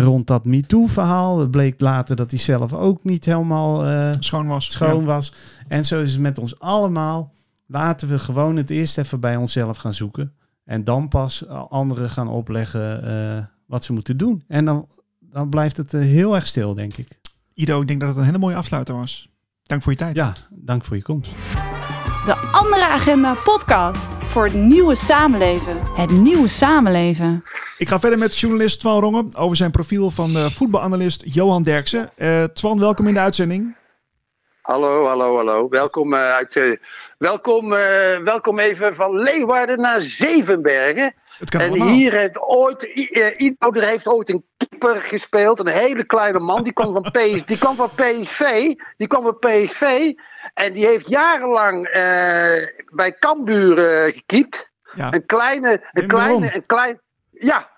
rond dat MeToo-verhaal. Het bleek later dat hij zelf ook niet helemaal Schoon was. schoon Ja. was. En zo is het met ons allemaal. Laten we gewoon het eerst even bij onszelf gaan zoeken. En dan pas anderen gaan opleggen wat ze moeten doen. En dan, dan blijft het heel erg stil, denk ik. Ido, ik denk dat het een hele mooie afsluiter was. Dank voor je tijd. Ja, dank voor je komst. De Andere Agenda podcast voor het nieuwe samenleven. Het nieuwe samenleven. Ik ga verder met journalist Twan Rongen over zijn profiel van eh, voetbalanalist Johan Derksen. Eh Twan, welkom in de uitzending. Hallo, hallo, hallo. Welkom, eh, uit, welkom, eh, welkom even van Leeuwarden naar Zevenbergen. Het kan en allemaal. hier heeft ooit, eh, Ido er heeft ooit een keeper gespeeld. Een hele kleine man. Die kwam van, PS, die kwam van PSV. Die kwam van PSV. En die heeft jarenlang eh, bij Cambuur eh gekiept. Ja. Een kleine, een kleine, een klein. Ja.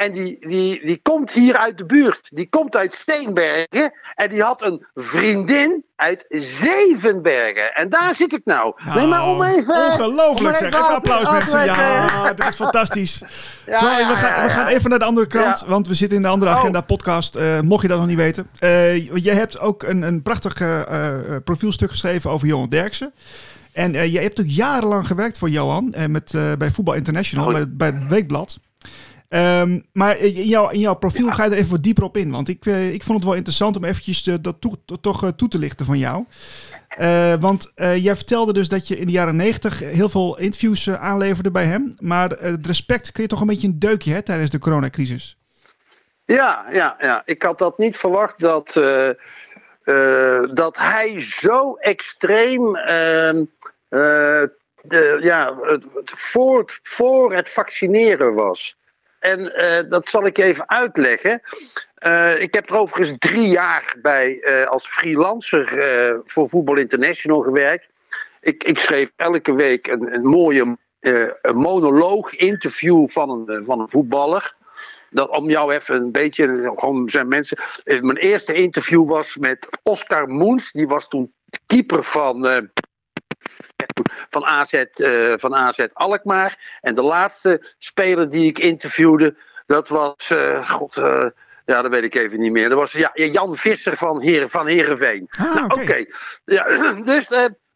En die, die, die komt hier uit de buurt. Die komt uit Steenbergen. En die had een vriendin uit Zevenbergen. En daar zit ik nou. nee, maar om even. Ongelooflijk zeg. even applaus mensen. Ja, dat is fantastisch. Ja, ja, we, gaan, we gaan even naar de andere kant, want we zitten in de andere Oh. agenda podcast. Eh, mocht je dat nog niet weten. Eh jij hebt ook een, een prachtig eh, profielstuk geschreven over Johan Derksen. En je hebt ook jarenlang gewerkt voor Johan met, bij Voetbal International, Oh. bij, bij het Weekblad. Ehm, maar in, jouw, in jouw profiel ga je er even wat dieper op in. Want ik, eh, ik vond het wel interessant om eventjes te- dat toe- to- toch eh, toe te lichten van jou. Eh, want eh, jij vertelde dus dat je in de jaren negentig heel veel interviews eh, aanleverde bij hem. Maar eh, het respect kreeg toch een beetje een deukje hè, tijdens de coronacrisis. Ja, ja, ja. Ik had dat niet verwacht dat, eh, eh, dat hij zo extreem. ehm, eh, de, ja, het, voor, voor het vaccineren was. En eh, dat zal ik even uitleggen. Eh, ik heb er overigens drie jaar bij eh, als freelancer voor Voetbal International gewerkt. Ik, ik schreef elke week een, een mooie een monoloog, interview van een, van een voetballer. Dat, om jou even een beetje, gewoon zijn mensen. Mijn eerste interview was met Oscar Moens, die was toen keeper van. Van AZ, eh, van AZ Alkmaar. En de laatste speler die ik interviewde, dat was. eh, God, eh, Ja, dat weet ik even niet meer. Dat was ja, Jan Visser van, Heer, van Heerenveen. Ah, nou, oké. Ja, dus,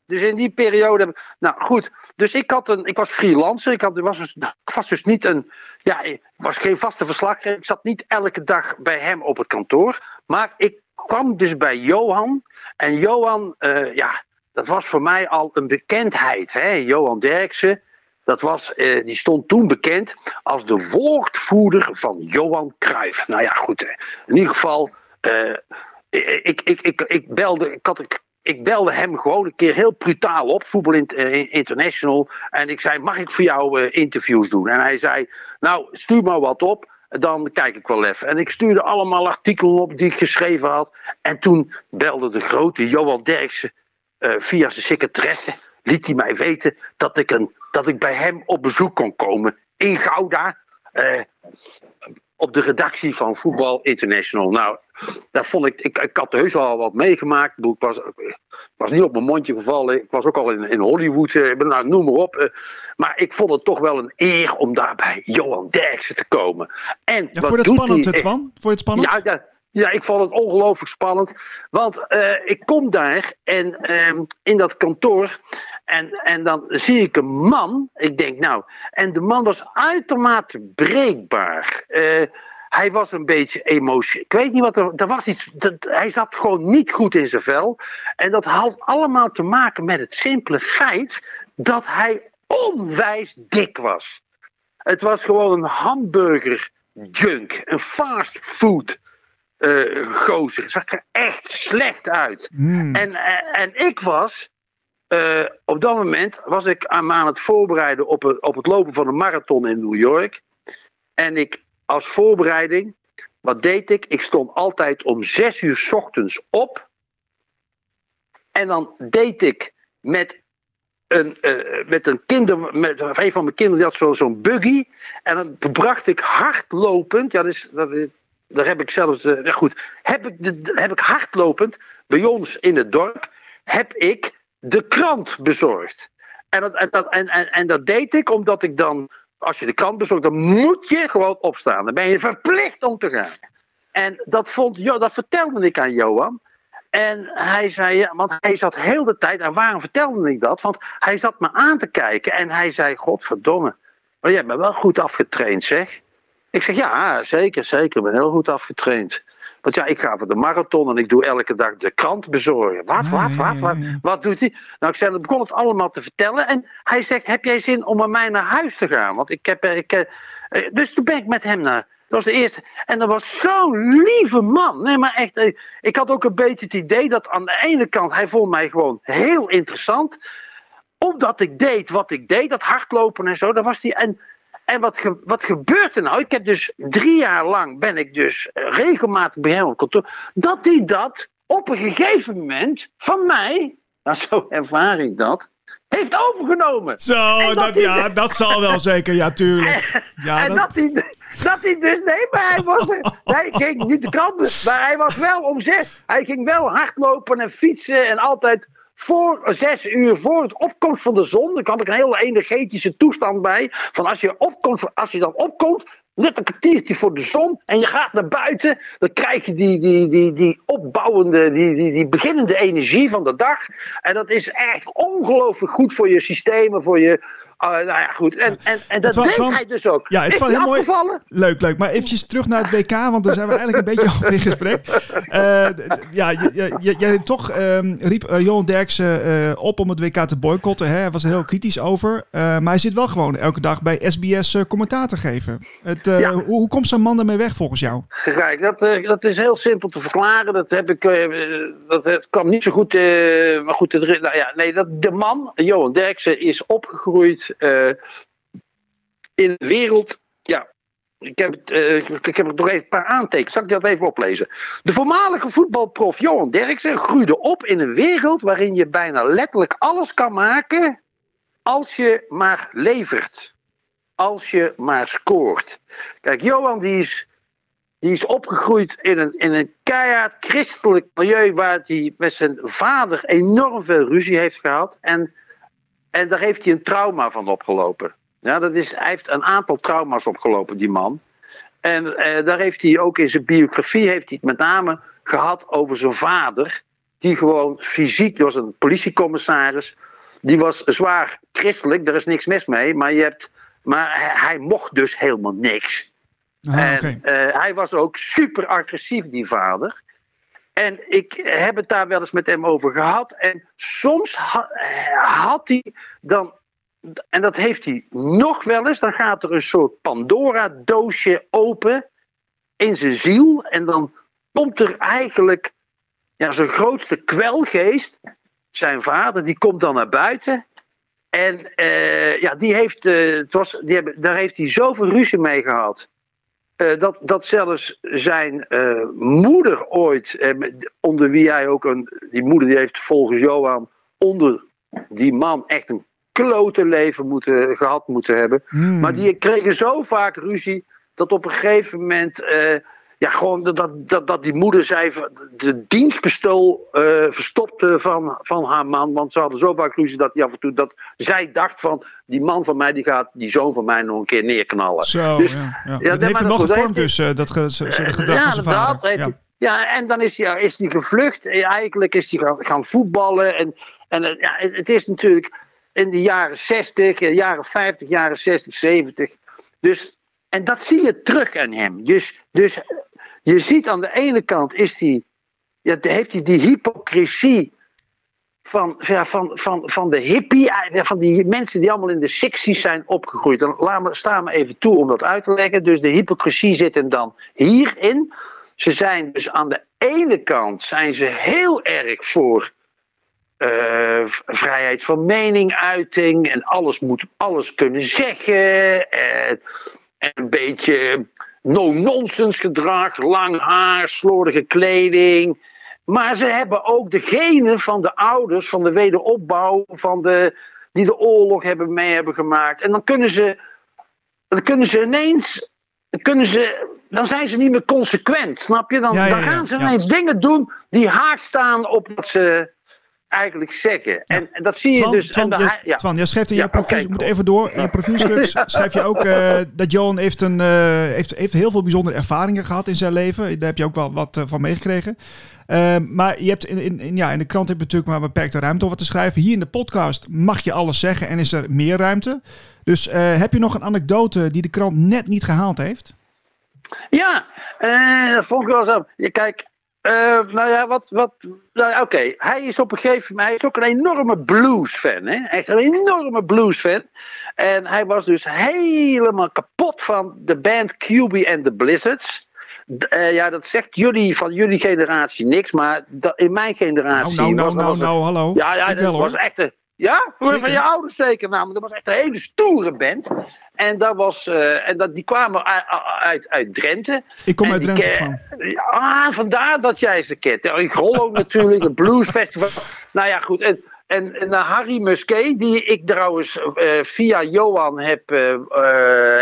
dus in die periode. Nou goed, dus ik, had een, ik was freelancer. Ik, had, was dus, nou, ik was dus niet een. Ja, ik was geen vaste verslaggever. Ik zat niet elke dag bij hem op het kantoor. Maar ik kwam dus bij Johan. En Johan, ja, dat was voor mij al een bekendheid. Hè? Johan Derksen. Dat was, eh, die stond toen bekend als de woordvoerder van Johan Cruijff. Nou ja, goed. eh, In ieder geval, eh, ik, ik, ik, ik, belde, ik, had, ik, ik belde hem gewoon een keer heel brutaal op, Voetbal Int- eh, International. En ik zei, mag ik voor jou eh, interviews doen? En hij zei, nou, stuur maar wat op. Dan kijk ik wel even. En ik stuurde allemaal artikelen op die ik geschreven had. En toen belde de grote Johan Derksen eh, via zijn secretaresse. Liet hij mij weten dat ik, een, dat ik bij hem op bezoek kon komen in Gouda. eh, op de redactie van Voetbal International. Nou, daar vond ik, ik, ik had heus al wat meegemaakt. Ik, was, ik was niet op mijn mondje gevallen. Ik was ook al in, in Hollywood. eh, nou, noem maar op. eh. maar ik vond het toch wel een eer om daar bij Johan Derksen te komen. En Ja, wat voor het doet spannend, hij? het Twan? Voor het spannend? Ja, ja, ja, ik vond het ongelooflijk spannend. Want eh, ik kom daar en ehm, in dat kantoor. En, en dan zie ik een man. Ik denk, nou. En de man was uitermate breekbaar. Eh, hij was een beetje emotioneel. Ik weet niet wat er. Er was iets. Hij zat gewoon niet goed in zijn vel. En dat had allemaal te maken met het simpele feit. dat hij onwijs dik was. Het was gewoon een hamburger junk. Een fast food eh gozer. Het zag er echt slecht uit. Hmm. En, eh, en ik was, eh, op dat moment was ik aan, het voorbereiden op het, op het lopen van een marathon in New York. En ik als voorbereiding, wat deed ik? Ik stond altijd om zes uur 's ochtends op. En dan deed ik met een, met een kinder, met een van mijn kinderen die had zo- zo'n buggy. En dan bracht ik hardlopend, ja, dat is, dat is, daar heb ik zelfs, eh, goed, heb ik, de, heb ik hardlopend bij ons in het dorp, heb ik de krant bezorgd. En dat, en, dat, en, en, dat deed ik omdat ik dan, als je de krant bezorgt, dan moet je gewoon opstaan. Dan ben je verplicht om te gaan. En dat, vond, dat vertelde ik aan Johan. En hij zei, want hij zat heel de tijd, en waarom vertelde ik dat? Want hij zat me aan te kijken en hij zei, godverdomme, maar jij bent wel goed afgetraind zeg. Ik zeg, ja, zeker, zeker, ik ben heel goed afgetraind. Want ja, ik ga voor de marathon en ik doe elke dag de krant bezorgen. Wat, wat, wat, wat, wat doet hij? Nou, ik zei, dan begon het allemaal te vertellen. En hij zegt, heb jij zin om met mij naar huis te gaan? Want ik heb, ik, eh, eh, dus toen ben ik met hem naar, dat was de eerste. En dat was zo'n lieve man. Nee, maar echt, eh, ik had ook een beetje het idee dat aan de ene kant, hij vond mij gewoon heel interessant. Omdat ik deed wat ik deed, dat hardlopen en zo. Dat was die, en en wat, ge- wat gebeurt er nou? Ik heb dus drie jaar lang ben ik dus eh, regelmatig bij hem op kantoor. Dat hij dat op een gegeven moment van mij, nou zo ervaar ik dat, heeft overgenomen. Zo, dat ja, dat zal wel zeker, ja, tuurlijk. Ja, en dat- dat, hij, dat hij dus, nee, maar hij was, hij ging niet de krant, maar hij was wel om zes. Hij ging wel hardlopen en fietsen en altijd voor zes uur voor het opkomst van de zon. Daar had ik een hele energetische toestand bij. Van als je, opkomt, als je dan opkomt, net een kwartiertje voor de zon en je gaat naar buiten, dan krijg je die, die, die, die opbouwende, die, die, die beginnende energie van de dag. En dat is echt ongelooflijk goed voor je systemen, voor je. eh, nou ja, goed. En, en, en dat deed hij dus ook. Ja, het is heel mooi. Leuk, leuk. Maar eventjes terug naar het WK, want daar zijn we eigenlijk een beetje over in gesprek. Eh, ja, je- toch ehm, riep eh, Johan Derksen op om het WK te boycotten. Hè? Hij was er heel kritisch over. Maar hij zit wel gewoon elke dag bij SBS commentaar te geven. Eh, Ja. hoe, hoe komt zo'n man ermee weg volgens jou? Kijk, dat, eh, dat is heel simpel te verklaren. Dat, heb ik, eh, dat het kwam niet zo goed. maar goed, het, nou ja, nee, dat, de man, Johan Derksen, is opgegroeid in een wereld. Ja, ik heb, het, ik heb nog even een paar aantekens. Zal ik dat even oplezen? De voormalige voetbalprof Johan Derksen groeide op in een wereld waarin je bijna letterlijk alles kan maken. als je maar levert. Als je maar scoort. Kijk, Johan die is die is opgegroeid in een, in een keihard christelijk milieu waar hij met zijn vader enorm veel ruzie heeft gehad. En, en daar heeft hij een trauma van opgelopen. Ja, dat is, hij heeft een aantal trauma's opgelopen, die man. En eh, daar heeft hij ook in zijn biografie heeft hij het met name gehad over zijn vader. Die gewoon fysiek, die was een politiecommissaris. Die was zwaar christelijk, daar is niks mis mee. Maar, je hebt, maar hij, hij mocht dus helemaal niks. Ah, en eh, hij was ook super agressief, die vader. En ik heb het daar wel eens met hem over gehad. En soms ha- eh, had hij dan. En dat heeft hij nog wel eens. Dan gaat er een soort Pandora-doosje open in zijn ziel. En dan komt er eigenlijk ja, zijn grootste kwelgeest, zijn vader, die komt dan naar buiten. En eh, ja, die heeft, eh, het was, die hebben, daar heeft hij zoveel ruzie mee gehad. Eh, dat, dat zelfs zijn moeder ooit, onder wie hij ook een. Die moeder die heeft volgens Johan onder die man echt een klote leven moeten, gehad moeten hebben. Hmm. Maar die kregen zo vaak ruzie dat op een gegeven moment. Eh, ja, gewoon dat, dat, dat, die moeder zei. de dienstpistool eh, verstopte van, van haar man. Want ze hadden zo vaak ruzie dat hij af en toe. dat zij dacht van. die man van mij die gaat die zoon van mij nog een keer neerknallen. Zo, Dus- ja, ja. ja, dat heeft hem wel goed, gevormd dus, eh, dat ge, z- z- de gedrag van zijn inderdaad, vader. heeft Ja. ja, en dan is hij, is hij gevlucht. Eh, Eigenlijk is hij gaan, gaan voetballen. En, en eh, ja, het is natuurlijk in de jaren 60, eh, jaren 50, jaren 60, 70. Dus, en dat zie je terug aan hem. Dus, dus je ziet aan de ene kant is hij, ja, heeft hij die hypocrisie van, ja, van, van, van de hippie, eh, van die mensen die allemaal in de 60's zijn opgegroeid. Dan laat me, sta me even toe om dat uit te leggen. Dus de hypocrisie zit hem dan hierin. Ze zijn dus aan de ene kant zijn ze heel erg voor eh, vrijheid van meninguiting en alles moet alles kunnen zeggen. En, en een beetje no-nonsense gedrag, lang haar, slordige kleding. Maar ze hebben ook de genen van de ouders, van de wederopbouw, van de, die de oorlog hebben mee hebben gemaakt. En dan kunnen ze, dan kunnen ze ineens, dan kunnen ze, dan zijn ze niet meer consequent, snap je? Dan, Ja, ja, dan gaan ze ineens dingen doen die haak staan op wat ze eigenlijk zeggen. En, en dat zie je Twan, dus. Twan, en dan, je- ja. Twan, jij schrijft in je Ja, profiel, ik moet even door. In je profielstuk schrijf je ook eh, dat Johan heeft, een, eh, heeft, heeft heel veel bijzondere ervaringen gehad in zijn leven. Daar heb je ook wel wat eh, van meegekregen. Maar je hebt in, in, in- ja, in de krant heb je natuurlijk maar beperkte ruimte om wat te schrijven. Hier in de podcast mag je alles zeggen en is er meer ruimte. Dus heb je nog een anekdote die de krant net niet gehaald heeft? Ja, eh, dat vond ik wel zo. Ja, kijk, eh, nou ja, wat. wat nou ja, Oké, hij is op een gegeven moment. Hij is ook een enorme blues-fan. Hè? Echt een enorme blues-fan. En hij was dus helemaal kapot van de band QB and the Blizzards. Eh, ja, dat zegt jullie van jullie generatie niks, maar dat, in mijn generatie. nou, nou, was, nou, was nou, hallo. ja, ja dat was echt een. Ja, Zeker. van je ouders zeker. Nou, maar dat was echt een hele stoere band. En, dat was, eh, en dat, die kwamen uit, uit, uit Drenthe. Ik kom En uit Drenthe. Ja, Ah, vandaar dat jij ze kent. Ja, In Grollo natuurlijk, het Bluesfestival. Nou ja, goed. En, en, en eh, Harry Musquet, die ik trouwens eh, via Johan heb,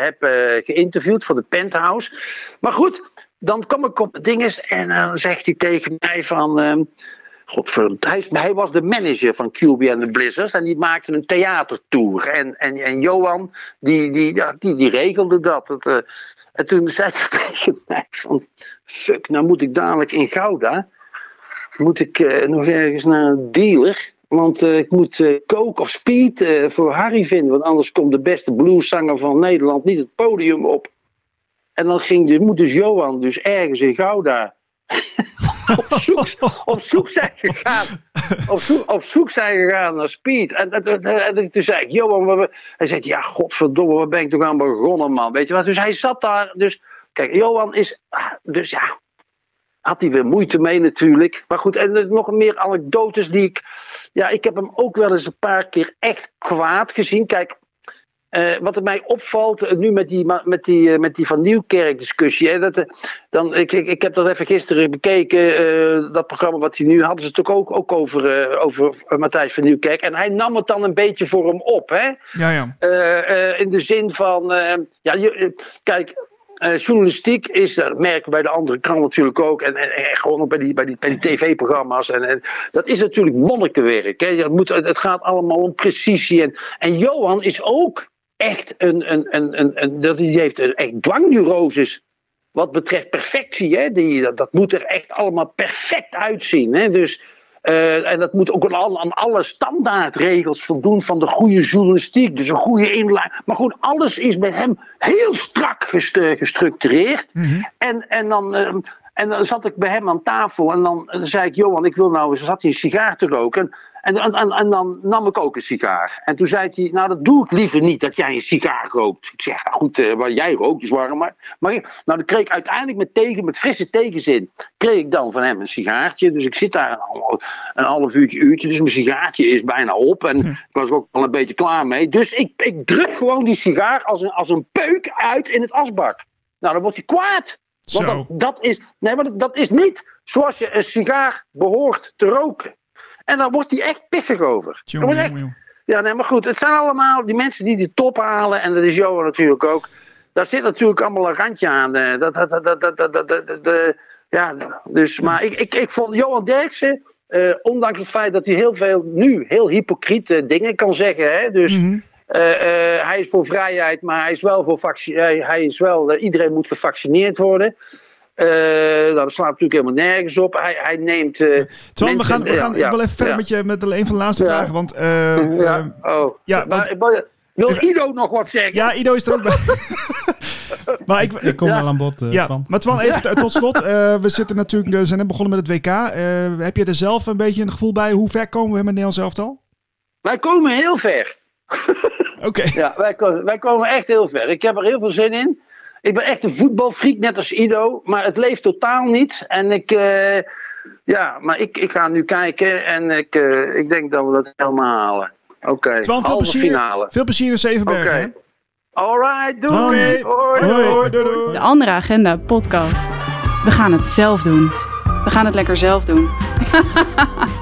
heb geïnterviewd voor de Penthouse. Maar goed, dan kom ik op dinges en dan zegt hij tegen mij van... hij, hij was de manager van QB and the Blizzards en die maakte een theatertour. En, en, en Johan, die, die, ja, die, regelde dat. Het, eh, en toen zei hij tegen mij van, fuck, nou moet ik dadelijk in Gouda, moet ik eh, nog ergens naar een dealer. Want eh, ik moet coke of speed voor Harry vinden, want anders komt de beste blueszanger van Nederland niet het podium op. En dan ging dus, moet dus Johan dus ergens in Gouda op, zoek, op zoek zijn gegaan. Op zoek, op zoek zijn gegaan naar speed. En, en, en- en toen zei ik, Johan, hij zei, ja, godverdomme, waar ben ik toch aan begonnen, man. Weet je wat? Dus hij zat daar. Dus, kijk, Johan is, ah, dus ja, had hij weer moeite mee natuurlijk. Maar goed, en nog meer anekdotes die ik, ja, ik heb hem ook wel eens een paar keer echt kwaad gezien. Kijk, eh, wat er mij opvalt, eh, nu met die, met die, eh, met die Van Nieuwkerk discussie. Hè, dat, dan, ik, ik, ik heb dat even gisteren bekeken, dat programma wat hij nu hadden ze het ook, ook, over, over Matthijs van Nieuwkerk. En hij nam het dan een beetje voor hem op. Hè? Ja, ja. In de zin van, ja, je, kijk, journalistiek is, dat merken we bij de andere krant natuurlijk ook, en, en, en gewoon ook bij die, bij die, bij die tv-programma's. En, en dat is natuurlijk monnikenwerk. Hè? Het, moet, het gaat allemaal om precisie. En, en Johan is ook echt een, een, een, een, een dat, die heeft een echt dwangneuroses. wat betreft perfectie. Hè? Die, dat, dat moet er echt allemaal perfect uitzien. Hè? Dus, eh, en dat moet ook aan, aan alle standaardregels voldoen van de goede journalistiek. Dus een goede inleiding. Maar goed, alles is bij hem heel strak gest- gestructureerd. en, en dan. eh, en dan zat ik bij hem aan tafel en dan eh, zei ik, Johan, ik wil nou eens, zat hij een sigaar te roken. En, en, en, en dan nam ik ook een sigaar. En toen zei hij, nou dat doe ik liever niet, dat jij een sigaar rookt. Ik zeg, ja, goed, eh, maar jij rookt is warm. Maar, maar nou, dan kreeg ik uiteindelijk met, tegen, met frisse tegenzin, kreeg ik dan van hem een sigaartje. Dus ik zit daar een, een half uurtje, uurtje, dus mijn sigaartje is bijna op. En ik was ook al een beetje klaar mee. Dus ik, ik druk gewoon die sigaar als een, als een peuk uit in het asbak. Nou, dan wordt hij kwaad. Want dat, dat, is, nee, maar dat, is niet zoals je een sigaar behoort te roken. En daar wordt hij echt pissig over. Wordt echt, ja, nee, maar goed, het zijn allemaal die mensen die de top halen. En dat is Johan natuurlijk ook. Daar zit natuurlijk allemaal een randje aan. eh, Dat, dat, dat, dat, dat, dat, dat, ja, dus, maar ik, ik, ik vond Johan Derksen, eh, ondanks het feit dat hij heel veel nu heel hypocriete dingen kan zeggen. Hè, dus Mhm. eh, eh, hij is voor vrijheid, maar hij is wel voor vaccin. Hij, hij is wel, eh, iedereen moet gevaccineerd worden. Eh, nou, dat slaat natuurlijk helemaal nergens op. Hij, hij neemt. eh, Twan, we gaan, we gaan ja, wil even verder ja. met je met een van de laatste Ja. vragen. Want eh, eh, Ja, oh. ja, maar, maar- wil Ido nog wat zeggen? ja, Ido is er ook bij. maar ik, Ik kom Ja. wel aan bod, eh, ja, Twan. maar Twan, even tot slot. Eh, we zitten natuurlijk, we zijn net begonnen met het WK. Eh, heb je er zelf een beetje een gevoel bij? Hoe ver komen we met Nederlands elftal? Wij komen heel ver. Oké. Ja, wij komen, wij komen echt heel ver. Ik heb er heel veel zin in. Ik ben echt een voetbalfreak, net als Ido. Maar het leeft totaal niet. En ik, eh, ja, maar ik, ik ga nu kijken. En ik, eh, ik denk dat we dat helemaal halen. Oké, Twan, veel halve plezier. finale. Veel plezier in Zevenbergen. Oké. hè? Alright, doei. Hoi, hoi, hoi, doei, doei. De andere agenda podcast. We gaan het zelf doen. We gaan het lekker zelf doen.